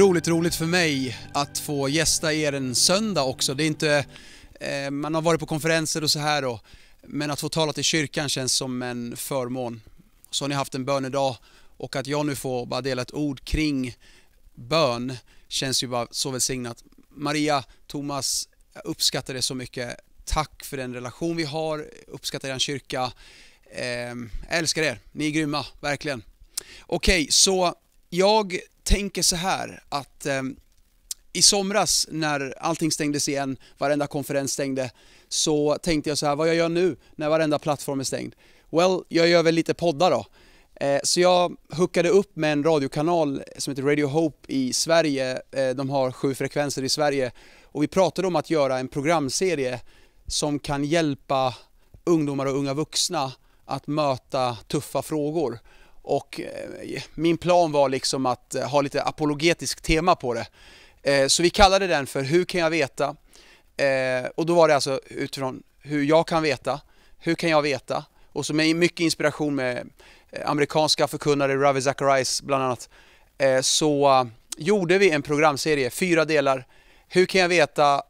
otroligt roligt för mig att få gästa er en söndag också. Det är inte, eh, man har varit på konferenser och så här då, men att få tala till kyrkan känns som en förmån. Så har ni haft en bönedag och att jag nu får bara dela ett ord kring bön känns ju bara så välsignat. Maria, Thomas, jag uppskattar det så mycket. Tack för den relation vi har, uppskattar er kyrka. Eh, älskar er, ni är grymma, verkligen. Okej, okay, så jag tänker så här att eh, i somras när allting stängdes igen, varenda konferens stängde, så tänkte jag så här, vad jag gör nu när varenda plattform är stängd? Well, jag gör väl lite poddar då. Eh, så jag hookade upp med en radiokanal som heter Radio Hope i Sverige. Eh, de har sju frekvenser i Sverige och vi pratade om att göra en programserie som kan hjälpa ungdomar och unga vuxna att möta tuffa frågor. Och eh, min plan var liksom att eh, ha lite apologetiskt tema på det. Eh, så vi kallade den för Hur kan jag veta? Och då var det alltså utifrån hur jag kan veta, hur kan jag veta? Och så med mycket inspiration med amerikanska förkunnare, Ravi Zacharias bland annat, så gjorde vi en programserie, fyra delar. Hur kan jag veta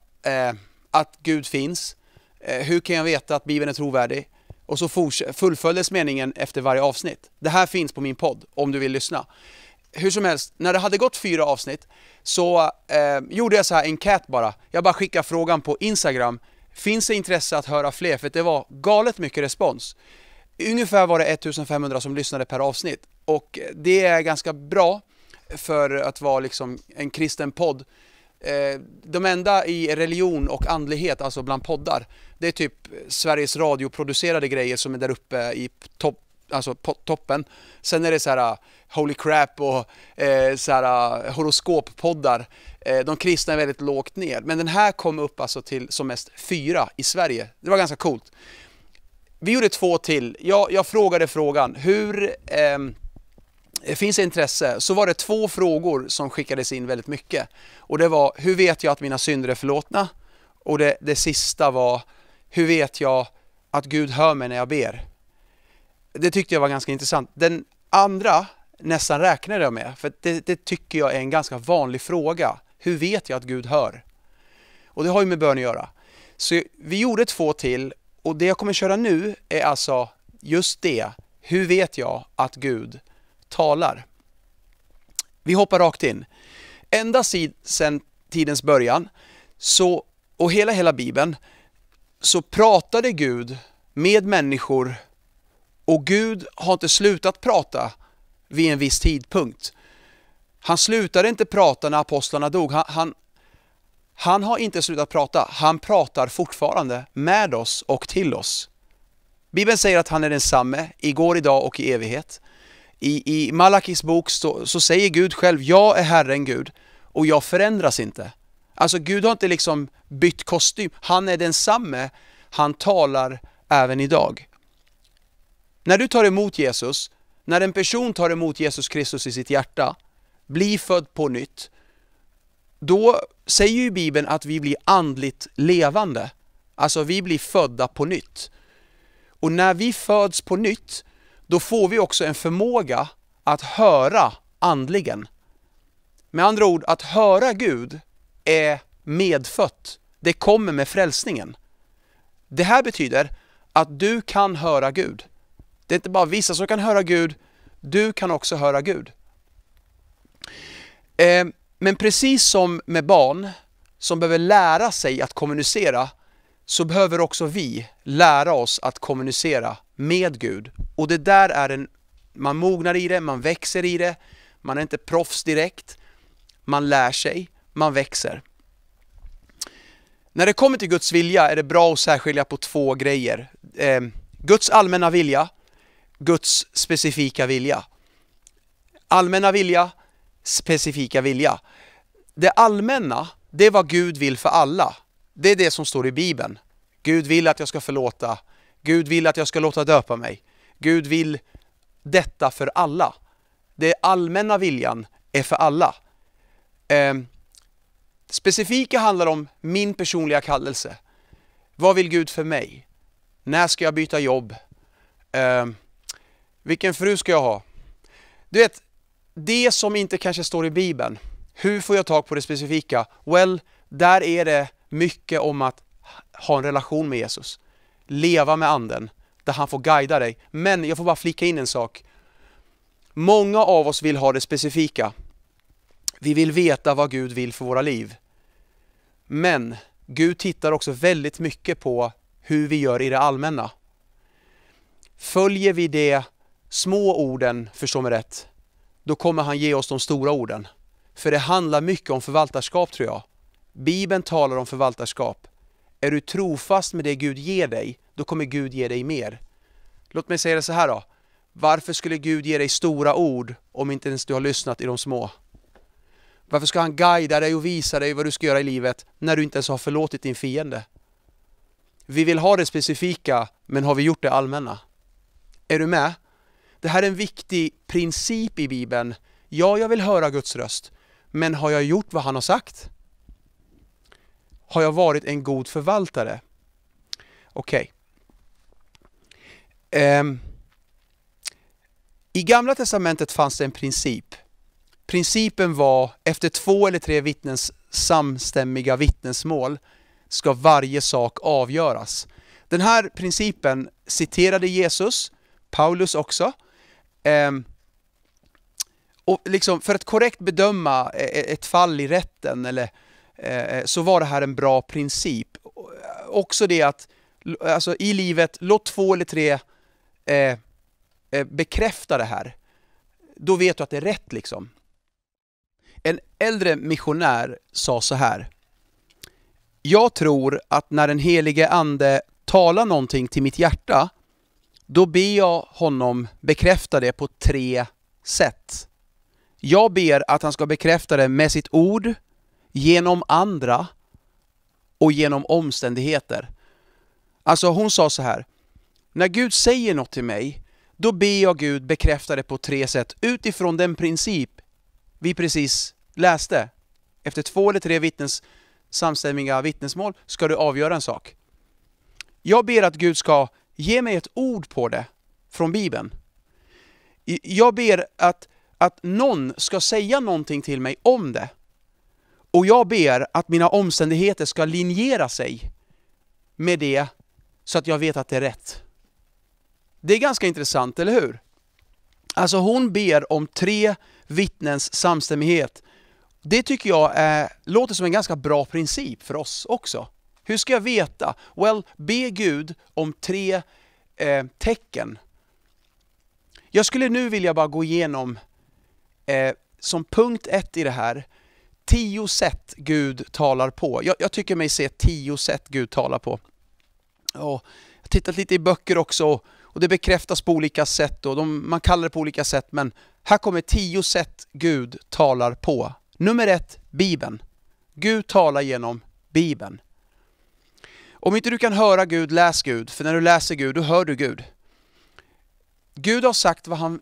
att Gud finns? Hur kan jag veta att Bibeln är trovärdig? Och så fullföljdes meningen efter varje avsnitt. Det här finns på min podd om du vill lyssna. Hur som helst, när det hade gått fyra avsnitt så eh, gjorde jag så här enkät bara. Jag bara skickade frågan på Instagram. Finns det intresse att höra fler? För det var galet mycket respons. Ungefär var det 1500 som lyssnade per avsnitt. Och det är ganska bra för att vara liksom en kristen podd. Eh, de enda i religion och andlighet, alltså bland poddar, det är typ Sveriges Radio-producerade grejer som är där uppe i topp alltså toppen. Sen är det så här äh, Holy Crap och eh, så här, äh, horoskoppoddar. Eh, de kristna är väldigt lågt ner. Men den här kom upp alltså till som mest fyra i Sverige. Det var ganska coolt. Vi gjorde två till. Jag, jag frågade frågan, hur eh, finns det intresse? Så var det två frågor som skickades in väldigt mycket. Och det var, hur vet jag att mina synder är förlåtna? Och det, det sista var, hur vet jag att Gud hör mig när jag ber? Det tyckte jag var ganska intressant. Den andra nästan räknade jag med, för det, det tycker jag är en ganska vanlig fråga. Hur vet jag att Gud hör? Och det har ju med bön att göra. Så vi gjorde två till och det jag kommer köra nu är alltså just det. Hur vet jag att Gud talar? Vi hoppar rakt in. Ända sedan tidens början så, och hela hela Bibeln så pratade Gud med människor och Gud har inte slutat prata vid en viss tidpunkt. Han slutade inte prata när apostlarna dog. Han, han, han har inte slutat prata. Han pratar fortfarande med oss och till oss. Bibeln säger att han är densamme, igår, idag och i evighet. I, i Malakis bok så, så säger Gud själv, jag är Herren Gud och jag förändras inte. Alltså Gud har inte liksom bytt kostym. Han är densamme. Han talar även idag. När du tar emot Jesus, när en person tar emot Jesus Kristus i sitt hjärta, blir född på nytt, då säger ju Bibeln att vi blir andligt levande. Alltså vi blir födda på nytt. Och när vi föds på nytt, då får vi också en förmåga att höra andligen. Med andra ord, att höra Gud är medfött. Det kommer med frälsningen. Det här betyder att du kan höra Gud. Det är inte bara vissa som kan höra Gud, du kan också höra Gud. Eh, men precis som med barn som behöver lära sig att kommunicera så behöver också vi lära oss att kommunicera med Gud. Och det där är en, man mognar i det, man växer i det, man är inte proffs direkt, man lär sig, man växer. När det kommer till Guds vilja är det bra att särskilja på två grejer. Eh, Guds allmänna vilja, Guds specifika vilja. Allmänna vilja, specifika vilja. Det allmänna, det är vad Gud vill för alla. Det är det som står i Bibeln. Gud vill att jag ska förlåta. Gud vill att jag ska låta döpa mig. Gud vill detta för alla. Det allmänna viljan är för alla. Eh, Specifika handlar om min personliga kallelse. Vad vill Gud för mig? När ska jag byta jobb? Eh, vilken fru ska jag ha? Du vet, det som inte kanske står i Bibeln. Hur får jag tag på det specifika? Well, där är det mycket om att ha en relation med Jesus. Leva med anden, där han får guida dig. Men jag får bara flika in en sak. Många av oss vill ha det specifika. Vi vill veta vad Gud vill för våra liv. Men Gud tittar också väldigt mycket på hur vi gör i det allmänna. Följer vi de små orden, förstå mig rätt, då kommer han ge oss de stora orden. För det handlar mycket om förvaltarskap tror jag. Bibeln talar om förvaltarskap. Är du trofast med det Gud ger dig, då kommer Gud ge dig mer. Låt mig säga det så här då. Varför skulle Gud ge dig stora ord om inte ens du har lyssnat i de små? Varför ska han guida dig och visa dig vad du ska göra i livet när du inte ens har förlåtit din fiende? Vi vill ha det specifika, men har vi gjort det allmänna? Är du med? Det här är en viktig princip i Bibeln. Ja, jag vill höra Guds röst, men har jag gjort vad han har sagt? Har jag varit en god förvaltare? Okej. Okay. Um, I Gamla Testamentet fanns det en princip. Principen var efter två eller tre vittnens samstämmiga vittnesmål ska varje sak avgöras. Den här principen citerade Jesus, Paulus också. Ehm, och liksom för att korrekt bedöma e-, e-, ett fall i rätten eller, e-, så var det här en bra princip. Också det att alltså, i livet, låt två eller tre eh, bekräfta det här. Då vet du att det är rätt liksom. En äldre missionär sa så här. Jag tror att när den helige ande talar någonting till mitt hjärta, då ber jag honom bekräfta det på tre sätt. Jag ber att han ska bekräfta det med sitt ord, genom andra och genom omständigheter. Alltså hon sa så här, när Gud säger något till mig, då ber jag Gud bekräfta det på tre sätt utifrån den princip vi precis läste. Efter två eller tre vittnes, samstämmiga vittnesmål ska du avgöra en sak. Jag ber att Gud ska ge mig ett ord på det från Bibeln. Jag ber att att någon ska säga någonting till mig om det. Och jag ber att mina omständigheter ska linjera sig med det så att jag vet att det är rätt. Det är ganska intressant, eller hur? Alltså hon ber om tre vittnens samstämmighet. Det tycker jag är, låter som en ganska bra princip för oss också. Hur ska jag veta? Well, be Gud om tre eh, tecken. Jag skulle nu vilja bara gå igenom eh, som punkt ett i det här, tio sätt Gud talar på. Jag, jag tycker mig se tio sätt Gud talar på. Och jag har tittat lite i böcker också och det bekräftas på olika sätt och de, man kallar det på olika sätt men här kommer tio sätt Gud talar på. Nummer ett, Bibeln. Gud talar genom Bibeln. Om inte du kan höra Gud, läs Gud, för när du läser Gud, då hör du Gud. Gud har sagt vad han,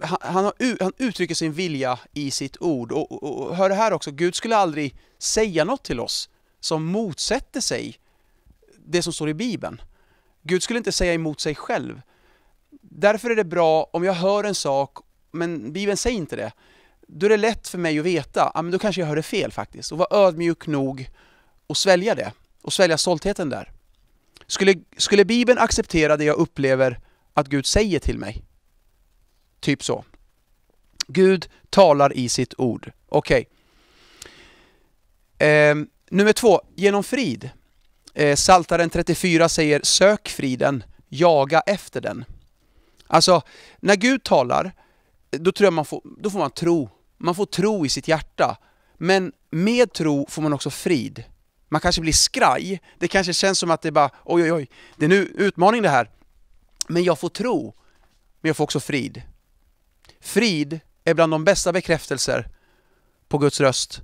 han, han, han uttrycker sin vilja i sitt ord. Och, och, och, hör det här också, Gud skulle aldrig säga något till oss som motsätter sig det som står i Bibeln. Gud skulle inte säga emot sig själv. Därför är det bra om jag hör en sak, men Bibeln säger inte det. Då är det lätt för mig att veta, ja men då kanske jag hörde fel faktiskt. Och vara ödmjuk nog och svälja det. Och svälja stoltheten där. Skulle, skulle Bibeln acceptera det jag upplever att Gud säger till mig. Typ så. Gud talar i sitt ord. Okej. Okay. Eh, nummer två, genom frid. Eh, Saltaren 34 säger sök friden, jaga efter den. Alltså, när Gud talar, då tror jag man får, då får man tro. Man får tro i sitt hjärta. Men med tro får man också frid. Man kanske blir skraj. Det kanske känns som att det är bara, oj oj oj, det är nu utmaning det här. Men jag får tro, men jag får också frid. Frid är bland de bästa bekräftelser på Guds röst.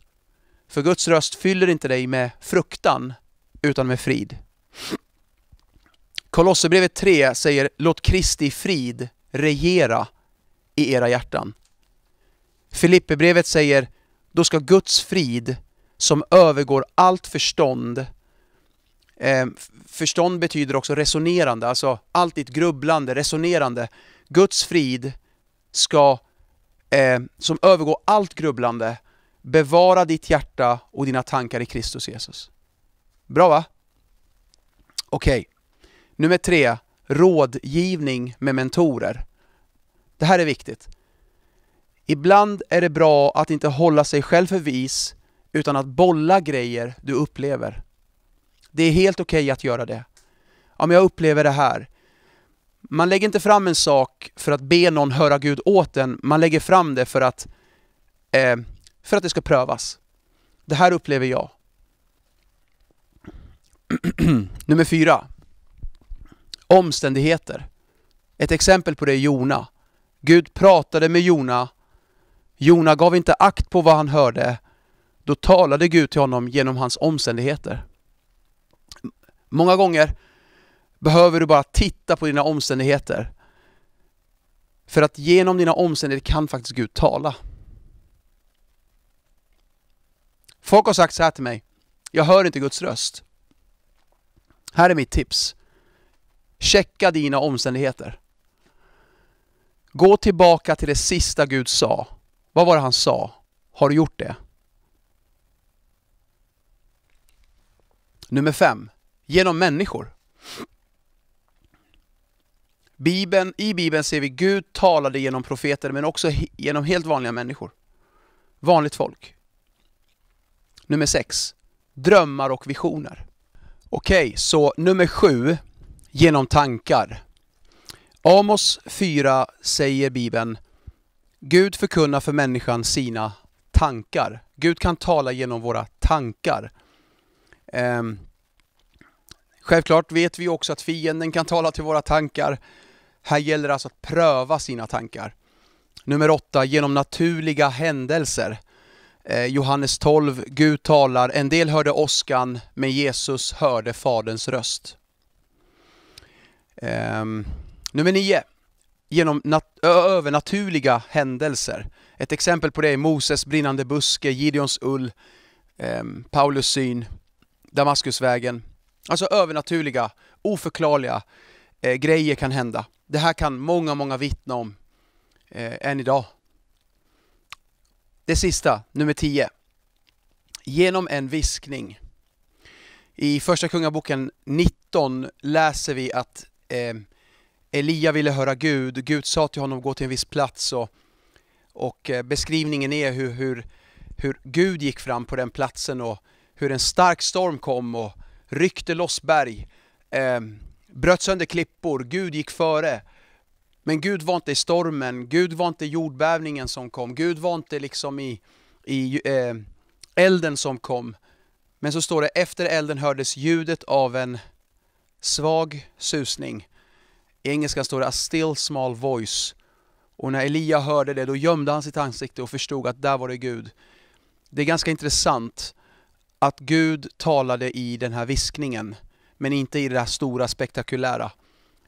För Guds röst fyller inte dig med fruktan, utan med frid. Kolosserbrevet 3 säger Låt Kristi frid regera i era hjärtan. Filipperbrevet säger Då ska Guds frid som övergår allt förstånd Eh, förstånd betyder också resonerande, alltså allt ditt grubblande, resonerande. Guds frid ska, eh, som övergår allt grubblande, Bevara ditt hjärta och dina tankar i Kristus Jesus. Bra va? Okej. Okay. Nummer tre, rådgivning med mentorer. Det här är viktigt. Ibland är det bra att inte hålla sig själv för vis, utan att bolla grejer du upplever. Det är helt okej okay att göra det. Om jag upplever det här. Man lägger inte fram en sak för att be någon höra Gud åt den, man lägger fram det för att, eh, för att det ska prövas. Det här upplever jag. Nummer fyra. Omständigheter. Ett exempel på det är Jona. Gud pratade med Jona. Jona gav inte akt på vad han hörde. Då talade Gud till honom genom hans omständigheter. Många gånger behöver du bara titta på dina omständigheter. För att genom dina omständigheter kan faktiskt Gud tala. Folk har sagt så här till mig. Jag hör inte Guds röst. Här är mitt tips. Checka dina omständigheter. Gå tillbaka till det sista Gud sa. Vad var det han sa? Har du gjort det? Nummer fem. Genom människor. Bibeln, I Bibeln ser vi Gud talade genom profeter men också genom helt vanliga människor. Vanligt folk. Nummer sex. Drömmar och visioner. Okej, okay, så nummer sju. Genom tankar. Amos 4 säger Bibeln Gud förkunnar för människan sina tankar. Gud kan tala genom våra tankar. Um, självklart vet vi också att fienden kan tala till våra tankar. Här gäller det alltså att pröva sina tankar. Nummer åtta, genom naturliga händelser. Eh, Johannes 12, Gud talar, en del hörde åskan, men Jesus hörde Faderns röst. Eh, nummer 9, genom övernaturliga händelser. Ett exempel på det är Moses brinnande buske, Gideons ull, eh, Paulus syn, Damaskusvägen. Alltså övernaturliga, oförklarliga eh, grejer kan hända. Det här kan många, många vittna om eh, än idag. Det sista, nummer 10. Genom en viskning. I Första Kungaboken 19 läser vi att eh, Elia ville höra Gud. Gud sa till honom att gå till en viss plats och, och eh, beskrivningen är hur, hur, hur Gud gick fram på den platsen och hur en stark storm kom och ryckte loss berg, eh, bröt sönder klippor, Gud gick före. Men Gud var inte i stormen, Gud var inte i jordbävningen som kom, Gud var inte liksom i, i eh, elden som kom. Men så står det, efter elden hördes ljudet av en svag susning. I engelskan står det a still small voice. Och när Elia hörde det, då gömde han sitt ansikte och förstod att där var det Gud. Det är ganska intressant att Gud talade i den här viskningen, men inte i det här stora spektakulära.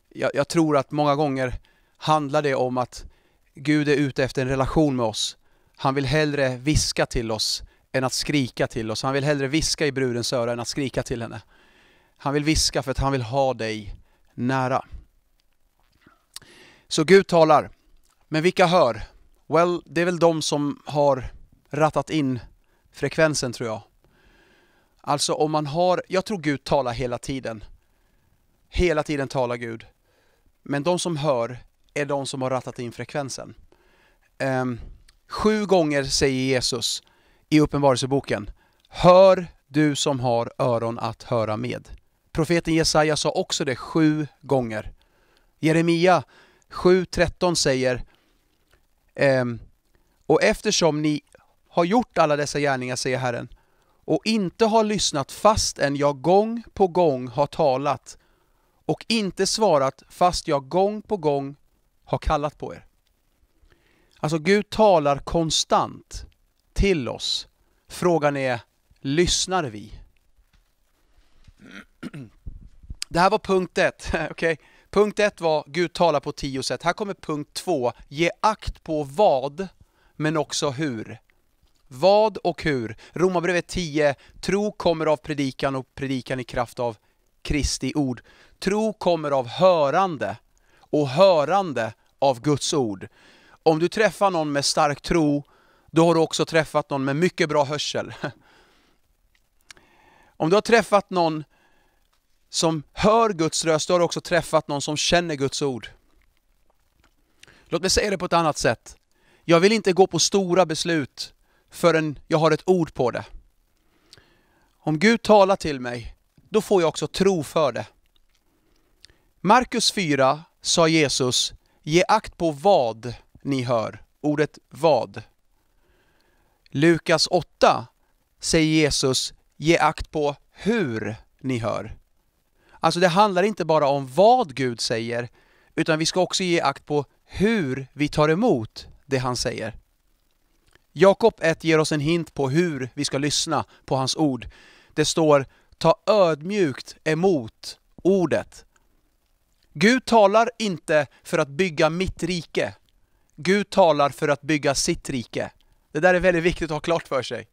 Jag, jag tror att många gånger handlar det om att Gud är ute efter en relation med oss. Han vill hellre viska till oss än att skrika till oss. Han vill hellre viska i brudens öra än att skrika till henne. Han vill viska för att han vill ha dig nära. Så Gud talar. Men vilka hör? Well, det är väl de som har rattat in frekvensen tror jag. Alltså om man har, jag tror Gud talar hela tiden. Hela tiden talar Gud. Men de som hör är de som har rattat in frekvensen. Um, sju gånger säger Jesus i Uppenbarelseboken, Hör du som har öron att höra med. Profeten Jesaja sa också det sju gånger. Jeremia 7.13 säger, um, Och eftersom ni har gjort alla dessa gärningar, säger Herren, och inte har lyssnat fastän jag gång på gång har talat och inte svarat fast jag gång på gång har kallat på er. Alltså Gud talar konstant till oss. Frågan är, lyssnar vi? Det här var punkt ett. Okay? Punkt ett var Gud talar på tio sätt. Här kommer punkt två. Ge akt på vad, men också hur. Vad och hur? Romarbrevet 10. Tro kommer av predikan och predikan i kraft av Kristi ord. Tro kommer av hörande och hörande av Guds ord. Om du träffar någon med stark tro, då har du också träffat någon med mycket bra hörsel. Om du har träffat någon som hör Guds röst, då har du också träffat någon som känner Guds ord. Låt mig säga det på ett annat sätt. Jag vill inte gå på stora beslut förrän jag har ett ord på det. Om Gud talar till mig, då får jag också tro för det. Markus 4 sa Jesus, ge akt på vad ni hör. Ordet vad. Lukas 8 säger Jesus, ge akt på hur ni hör. Alltså det handlar inte bara om vad Gud säger, utan vi ska också ge akt på hur vi tar emot det han säger. Jakob 1 ger oss en hint på hur vi ska lyssna på hans ord. Det står ta ödmjukt emot ordet. Gud talar inte för att bygga mitt rike. Gud talar för att bygga sitt rike. Det där är väldigt viktigt att ha klart för sig.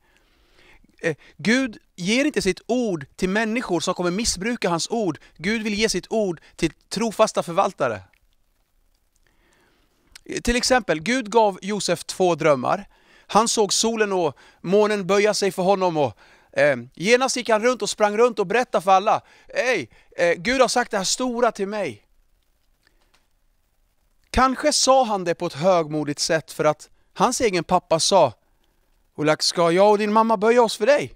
Eh, Gud ger inte sitt ord till människor som kommer missbruka hans ord. Gud vill ge sitt ord till trofasta förvaltare. Till exempel, Gud gav Josef två drömmar. Han såg solen och månen böja sig för honom och eh, genast gick han runt och sprang runt och berättade för alla. Hej, eh, Gud har sagt det här stora till mig. Kanske sa han det på ett högmodigt sätt för att hans egen pappa sa Olak, ska jag och din mamma böja oss för dig?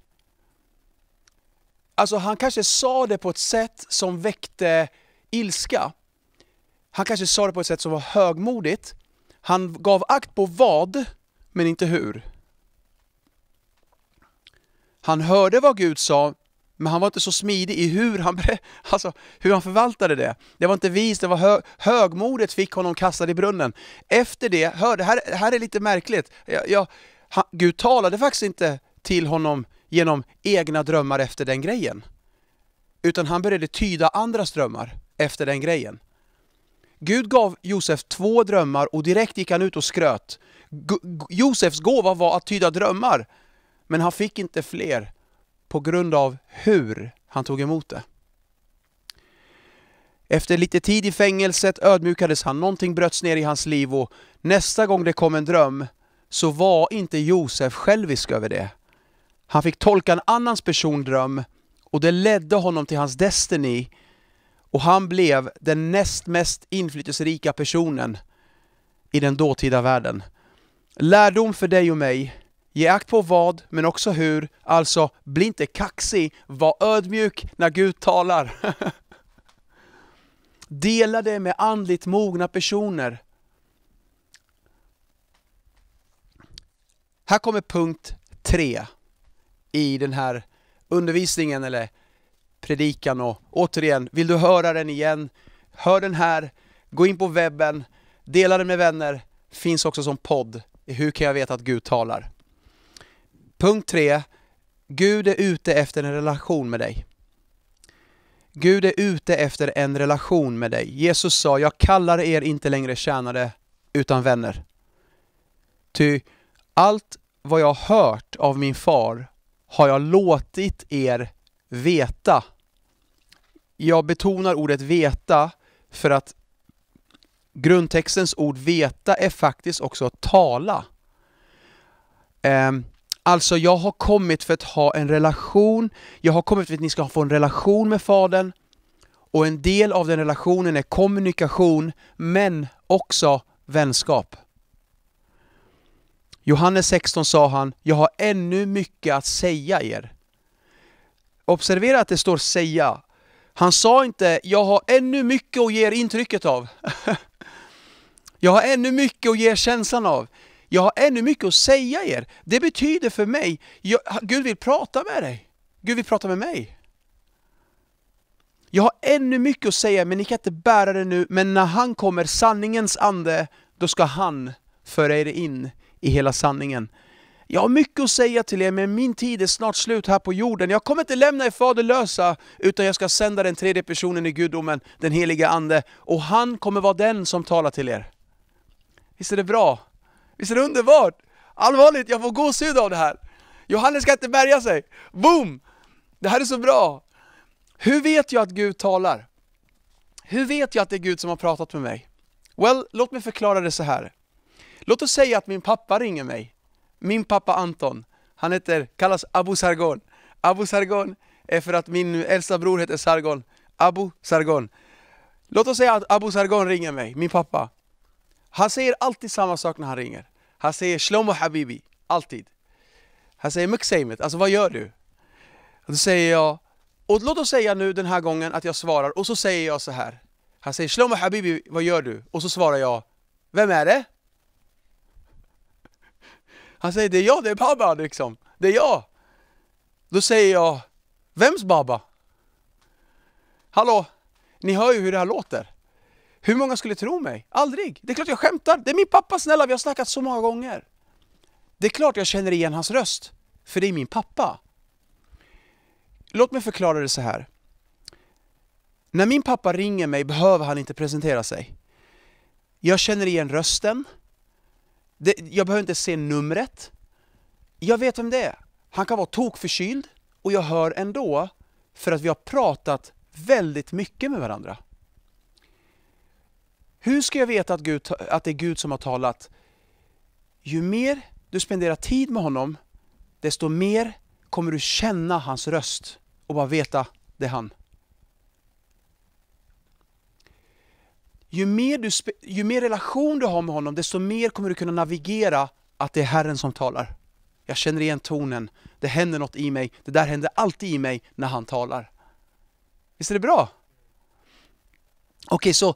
Alltså han kanske sa det på ett sätt som väckte ilska. Han kanske sa det på ett sätt som var högmodigt. Han gav akt på vad, men inte hur. Han hörde vad Gud sa, men han var inte så smidig i hur han, alltså, hur han förvaltade det. Det var inte vis, det var hö, högmodet fick honom kastad i brunnen. Efter det, hör, det här, det här är lite märkligt. Jag, jag, han, Gud talade faktiskt inte till honom genom egna drömmar efter den grejen. Utan han började tyda andras drömmar efter den grejen. Gud gav Josef två drömmar och direkt gick han ut och skröt. Josefs gåva var att tyda drömmar, men han fick inte fler på grund av hur han tog emot det. Efter lite tid i fängelset ödmjukades han, någonting bröts ner i hans liv och nästa gång det kom en dröm så var inte Josef självisk över det. Han fick tolka en annans persondröm och det ledde honom till hans destiny och han blev den näst mest inflytelserika personen i den dåtida världen. Lärdom för dig och mig, ge akt på vad, men också hur. Alltså, bli inte kaxig, var ödmjuk när Gud talar. Dela det med andligt mogna personer. Här kommer punkt tre i den här undervisningen eller predikan och återigen, vill du höra den igen, hör den här, gå in på webben, dela den med vänner, finns också som podd. Hur kan jag veta att Gud talar? Punkt tre, Gud är ute efter en relation med dig. Gud är ute efter en relation med dig. Jesus sa, jag kallar er inte längre tjänare utan vänner. Ty allt vad jag har hört av min far har jag låtit er veta. Jag betonar ordet veta för att grundtextens ord veta är faktiskt också tala. Ehm, Alltså, jag har kommit för att ha en relation, jag har kommit för att ni ska få en relation med Fadern, och en del av den relationen är kommunikation, men också vänskap. Johannes 16 sa han, jag har ännu mycket att säga er. Observera att det står säga. Han sa inte, jag har ännu mycket att ge er intrycket av. jag har ännu mycket att ge er känslan av. Jag har ännu mycket att säga er. Det betyder för mig, jag, Gud vill prata med dig. Gud vill prata med mig. Jag har ännu mycket att säga, men ni kan inte bära det nu. Men när han kommer, sanningens ande, då ska han föra er in i hela sanningen. Jag har mycket att säga till er, men min tid är snart slut här på jorden. Jag kommer inte lämna er faderlösa, utan jag ska sända den tredje personen i gudomen, den heliga Ande, och han kommer vara den som talar till er. Visst är det bra? Visst är det underbart? Allvarligt, jag får gåshud av det här. Johannes ska inte bärga sig. Boom! Det här är så bra. Hur vet jag att Gud talar? Hur vet jag att det är Gud som har pratat med mig? Well, låt mig förklara det så här. Låt oss säga att min pappa ringer mig min pappa Anton, han heter, kallas Abu Sargon. Abu Sargon är för att min äldsta bror heter Sargon. Abu Sargon. Låt oss säga att Abu Sargon ringer mig, min pappa. Han säger alltid samma sak när han ringer. Han säger Shlomo Habibi, alltid. Han säger Mukseimet, alltså vad gör du? Och då säger jag, och låt oss säga nu den här gången att jag svarar och så säger jag så här. Han säger Shlomo Habibi, vad gör du? Och så svarar jag, vem är det? Han säger, det är jag, det är Baba liksom. Det är jag. Då säger jag, vems Baba? Hallå, ni hör ju hur det här låter. Hur många skulle tro mig? Aldrig! Det är klart jag skämtar. Det är min pappa snälla, vi har snackat så många gånger. Det är klart jag känner igen hans röst, för det är min pappa. Låt mig förklara det så här. När min pappa ringer mig behöver han inte presentera sig. Jag känner igen rösten. jag behöver inte se numret. Jag vet vem det är. Han kan vara tokförkyld och jag hör ändå för att vi har pratat väldigt mycket med varandra. Hur ska jag veta att, Gud, att det är Gud som har talat? Ju mer du spenderar tid med honom, desto mer kommer du känna hans röst och bara veta, det är han. Ju mer, du, ju mer relation du har med honom, desto mer kommer du kunna navigera att det är Herren som talar. Jag känner igen tonen, det händer något i mig, det där händer alltid i mig när han talar. Visst är det bra? Okej, okay, så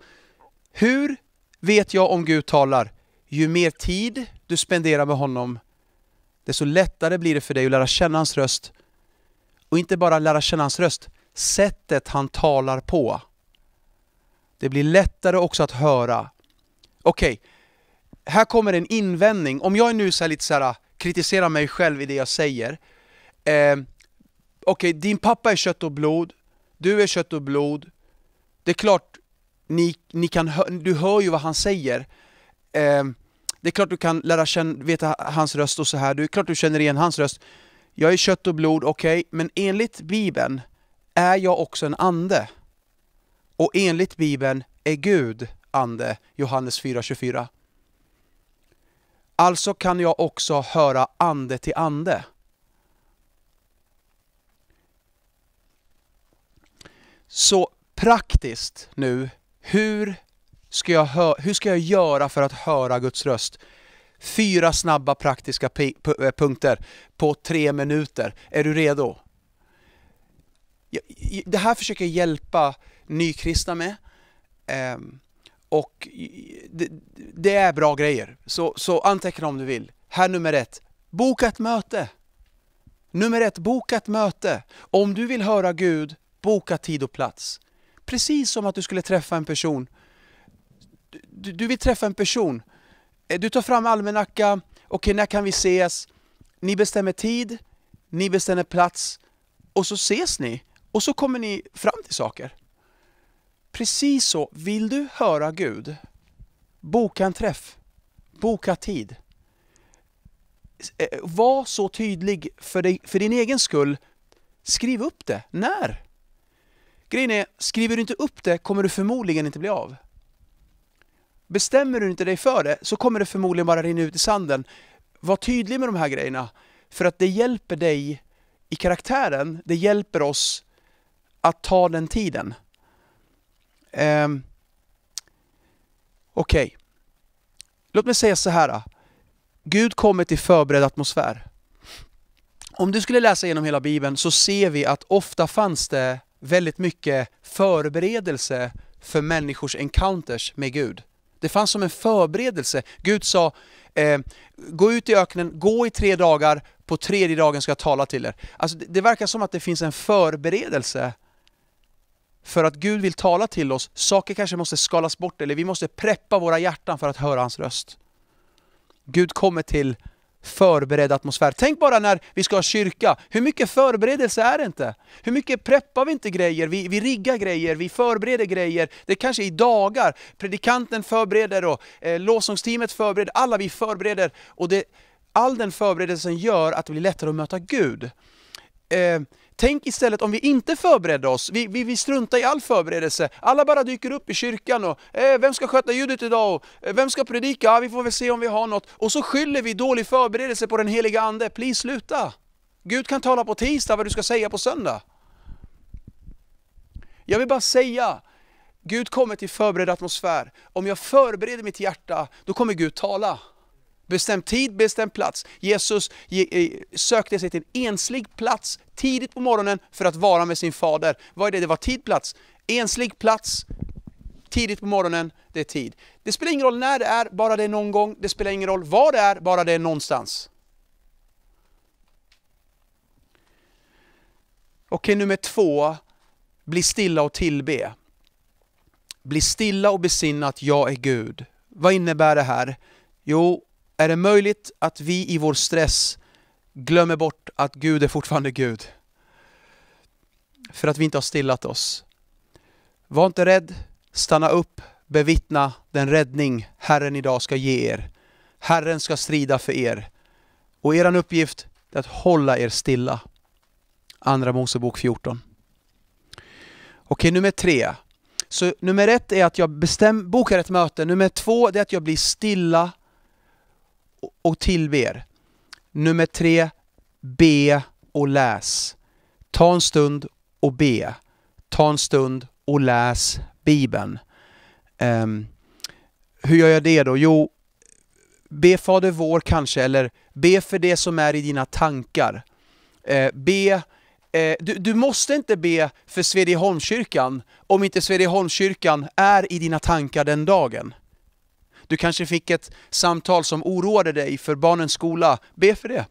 hur vet jag om Gud talar? Ju mer tid du spenderar med honom, desto lättare blir det för dig att lära känna hans röst. Och inte bara lära känna hans röst, sättet han talar på. Det blir lättare också att höra. Okej, okay, här kommer en invändning. Om jag nu så lite så här, kritiserar mig själv i det jag säger. Eh, Okej, okay, din pappa är kött och blod, du är kött och blod. Det är klart, ni, ni kan du hör ju vad han säger. Eh, det är klart du kan lära känna, veta hans röst och så här. Det är klart du känner igen hans röst. Jag är kött och blod, okej, okay, men enligt Bibeln är jag också en ande. Och enligt Bibeln är Gud ande, Johannes 4.24. Alltså kan jag också höra ande till ande. Så praktiskt nu, hur ska, jag hur ska jag göra för att höra Guds röst? Fyra snabba praktiska eh, punkter på tre minuter. Är du redo? Det här försöker jag hjälpa nykristna med. Ehm, och det, det, är bra grejer, så, så anteckna om du vill. Här nummer ett, boka ett möte. Nummer ett, boka ett möte. Om du vill höra Gud, boka tid och plats. Precis som att du skulle träffa en person. Du, du vill träffa en person. Eh, du tar fram almanacka, okej okay, när kan vi ses? Ni bestämmer tid, ni bestämmer plats och så ses ni. Och så kommer ni fram till saker. Precis så, vill du höra Gud, boka en träff, boka tid. Eh, var så tydlig för, dig, för din egen skull. Skriv upp det. När? Grejen är, skriver du inte upp det kommer du förmodligen inte bli av. Bestämmer du inte dig för det så kommer det förmodligen bara rinna ut i sanden. Var tydlig med de här grejerna. För att det hjälper dig i karaktären, det hjälper oss att ta den tiden. Um, Okej. Okay. Låt mig säga så här. Gud kommer till förberedd atmosfär. Om du skulle läsa igenom hela Bibeln så ser vi att ofta fanns det väldigt mycket förberedelse för människors encounters med Gud. Det fanns som en förberedelse. Gud sa, eh, gå ut i öknen, gå i tre dagar, på tredje dagen ska jag tala till er. Alltså det, det verkar som att det finns en förberedelse för att Gud vill tala till oss. Saker kanske måste skalas bort eller vi måste preppa våra hjärtan för att höra hans röst. Gud kommer till förberedd atmosfär. Tänk bara när vi ska ha kyrka, hur mycket förberedelse är det inte? Hur mycket preppar vi inte grejer? Vi, vi riggar grejer, vi förbereder grejer. Det är kanske i dagar. Predikanten förbereder och eh, lovsångsteamet förbereder, alla vi förbereder. Och det, all den förberedelsen gör att det blir lättare att möta Gud. Eh, tänk istället om vi inte förberedde oss, vi, vi, vi struntar i all förberedelse. Alla bara dyker upp i kyrkan och eh, vem ska sköta ljudet idag? Och, eh, vem ska predika? Ja, vi får väl se om vi har något. Och så skyller vi dålig förberedelse på den heliga Ande. Please sluta! Gud kan tala på tisdag vad du ska säga på söndag. Jag vill bara säga, Gud kommer till förberedd atmosfär. Om jag förbereder mitt hjärta, då kommer Gud tala. Bestäm tid, bestäm plats. Jesus eh, sökte sig till en enslig plats tidigt på morgonen för att vara med sin fader. Vad är det? Det var tid, plats. Enslig plats, tidigt på morgonen, det är tid. Det spelar ingen roll när det är, bara det är någon gång. Det spelar ingen roll var det är, bara det är någonstans. Okej, nummer två. Bli stilla och tillbe. Bli stilla och besinna att jag är Gud. Vad innebär det här? Jo, är det möjligt att vi i vår stress glömmer bort att Gud är fortfarande Gud? För att vi inte har stillat oss. Var inte rädd, stanna upp, bevittna den räddning Herren idag ska ge er. Herren ska strida för er. Och er uppgift är att hålla er stilla. Andra Mosebok 14. Okej, nummer tre. Så nummer ett är att jag bestäm, bokar ett möte. Nummer två är att jag blir stilla och tillber. Nummer tre, be och läs. Ta en stund och be. Ta en stund och läs Bibeln. Um, hur gör jag det då? Jo, be Fader vår kanske, eller be för det som är i dina tankar. Uh, be, eh, du, du, måste inte be för Svedjeholmskyrkan om inte Svedjeholmskyrkan är i dina tankar den dagen. Du kanske fick ett samtal som oroade dig för barnens skola. Be för det.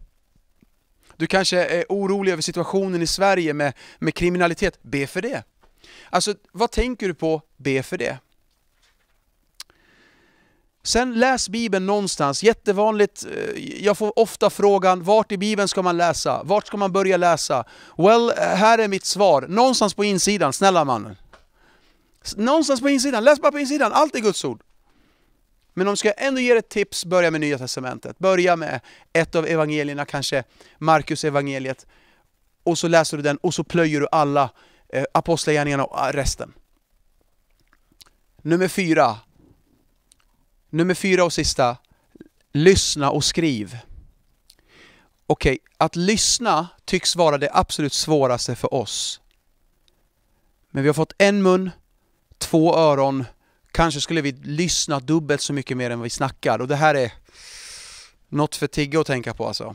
Du kanske är orolig över situationen i Sverige med, med kriminalitet. Be för det. Alltså, vad tänker du på? Be för det. Sen läs Bibeln någonstans, jättevanligt, eh, jag får ofta frågan, vart i Bibeln ska man läsa? Vart ska man börja läsa? Well, eh, här är mitt svar, någonstans på insidan, snälla mannen. Någonstans på insidan, läs bara på insidan, allt är Guds ord. Men om jag ska ändå ge ett tips, börja med Nya Testamentet. Börja med ett av evangelierna, kanske Markus evangeliet. Och så läser du den och så plöjer du alla eh, apostlagärningarna och eh, resten. Nummer fyra. Nummer fyra och sista. Lyssna och skriv. Okej, okay, att lyssna tycks vara det absolut svåraste för oss. Men vi har fått en mun, två öron, Kanske skulle vi lyssna dubbelt så mycket mer än vi snackar och det här är något för Tigge att tänka på alltså.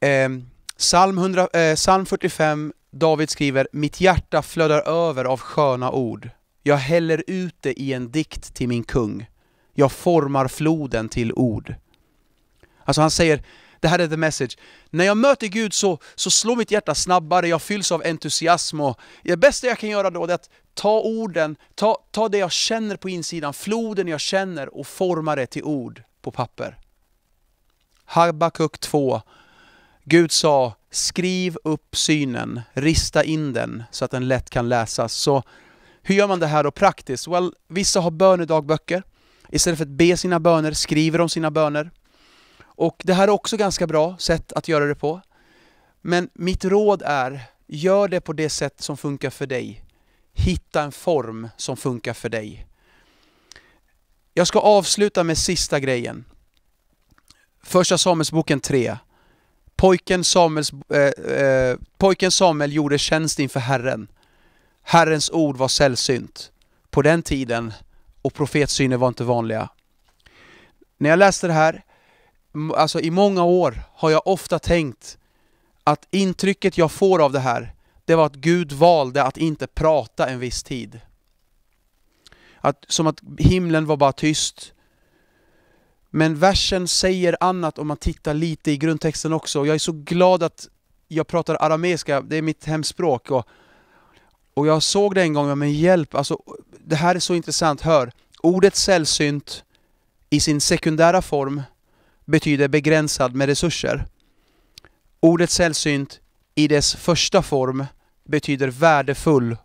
Ehm, eh, psalm, 100, eh, psalm 45, David skriver Mitt hjärta flödar över av sköna ord. Jag häller ut det i en dikt till min kung. Jag formar floden till ord. Alltså han säger, det här är the message. När jag möter Gud så, så slår mitt hjärta snabbare, jag fylls av entusiasm och det bästa jag kan göra då är att ta orden, ta, ta det jag känner på insidan, floden jag känner och forma det till ord på papper. Habakuk 2. Gud sa, skriv upp synen, rista in den så att den lätt kan läsas. Så hur gör man det här då praktiskt? Well, vissa har bönedagböcker. Istället för att be sina böner skriver de sina böner. Och det här är också ganska bra sätt att göra det på. Men mitt råd är, gör det på det sätt som funkar för dig. Hitta en form som funkar för dig. Jag ska avsluta med sista grejen. Första Samuelsboken 3. Pojken, Samuels, eh, eh, pojken Samuel gjorde tjänst inför Herren. Herrens ord var sällsynt på den tiden och profetsyner var inte vanliga. När jag läste det här alltså i många år har jag ofta tänkt att intrycket jag får av det här, det var att Gud valde att inte prata en viss tid. Att, som att himlen var bara tyst. Men versen säger annat om man tittar lite i grundtexten också. Jag är så glad att jag pratar arameiska, det är mitt hemspråk. Och, och jag såg det en gång, men hjälp, alltså, det här är så intressant, hör. Ordet sällsynt i sin sekundära form betyder begränsad med resurser. Ordet sällsynt i dess första form betyder värdefull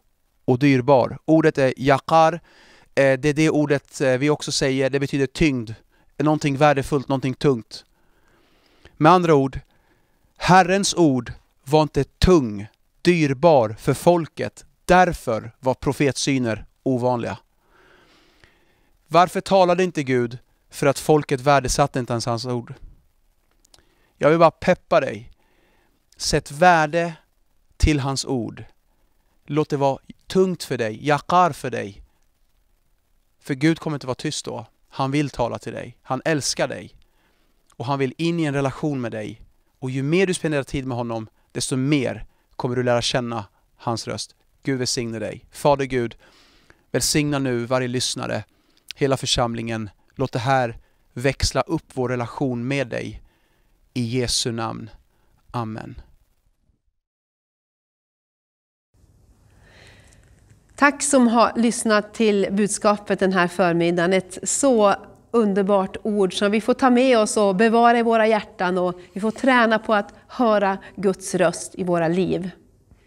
och dyrbar. Ordet är ”yaqar”, eh, det är det ordet eh, vi också säger, det betyder tyngd. Någonting värdefullt, någonting tungt. Med andra ord, Herrens ord var inte tung, dyrbar för folket. Därför var profetsyner ovanliga. Varför talade inte Gud? För att folket värdesatte inte ens hans ord. Jag vill bara peppa dig. Sätt värde till hans ord. Låt det vara tungt för dig, jakar för dig. För Gud kommer inte vara tyst då. Han vill tala till dig. Han älskar dig. Och han vill in i en relation med dig. Och ju mer du spenderar tid med honom, desto mer kommer du lära känna hans röst. Gud välsigne dig. Fader Gud, välsigna nu varje lyssnare, hela församlingen. Låt det här växla upp vår relation med dig. I Jesu namn. Amen. Tack som har lyssnat till budskapet den här förmiddagen. Ett så underbart ord som vi får ta med oss och bevara i våra hjärtan och vi får träna på att höra Guds röst i våra liv.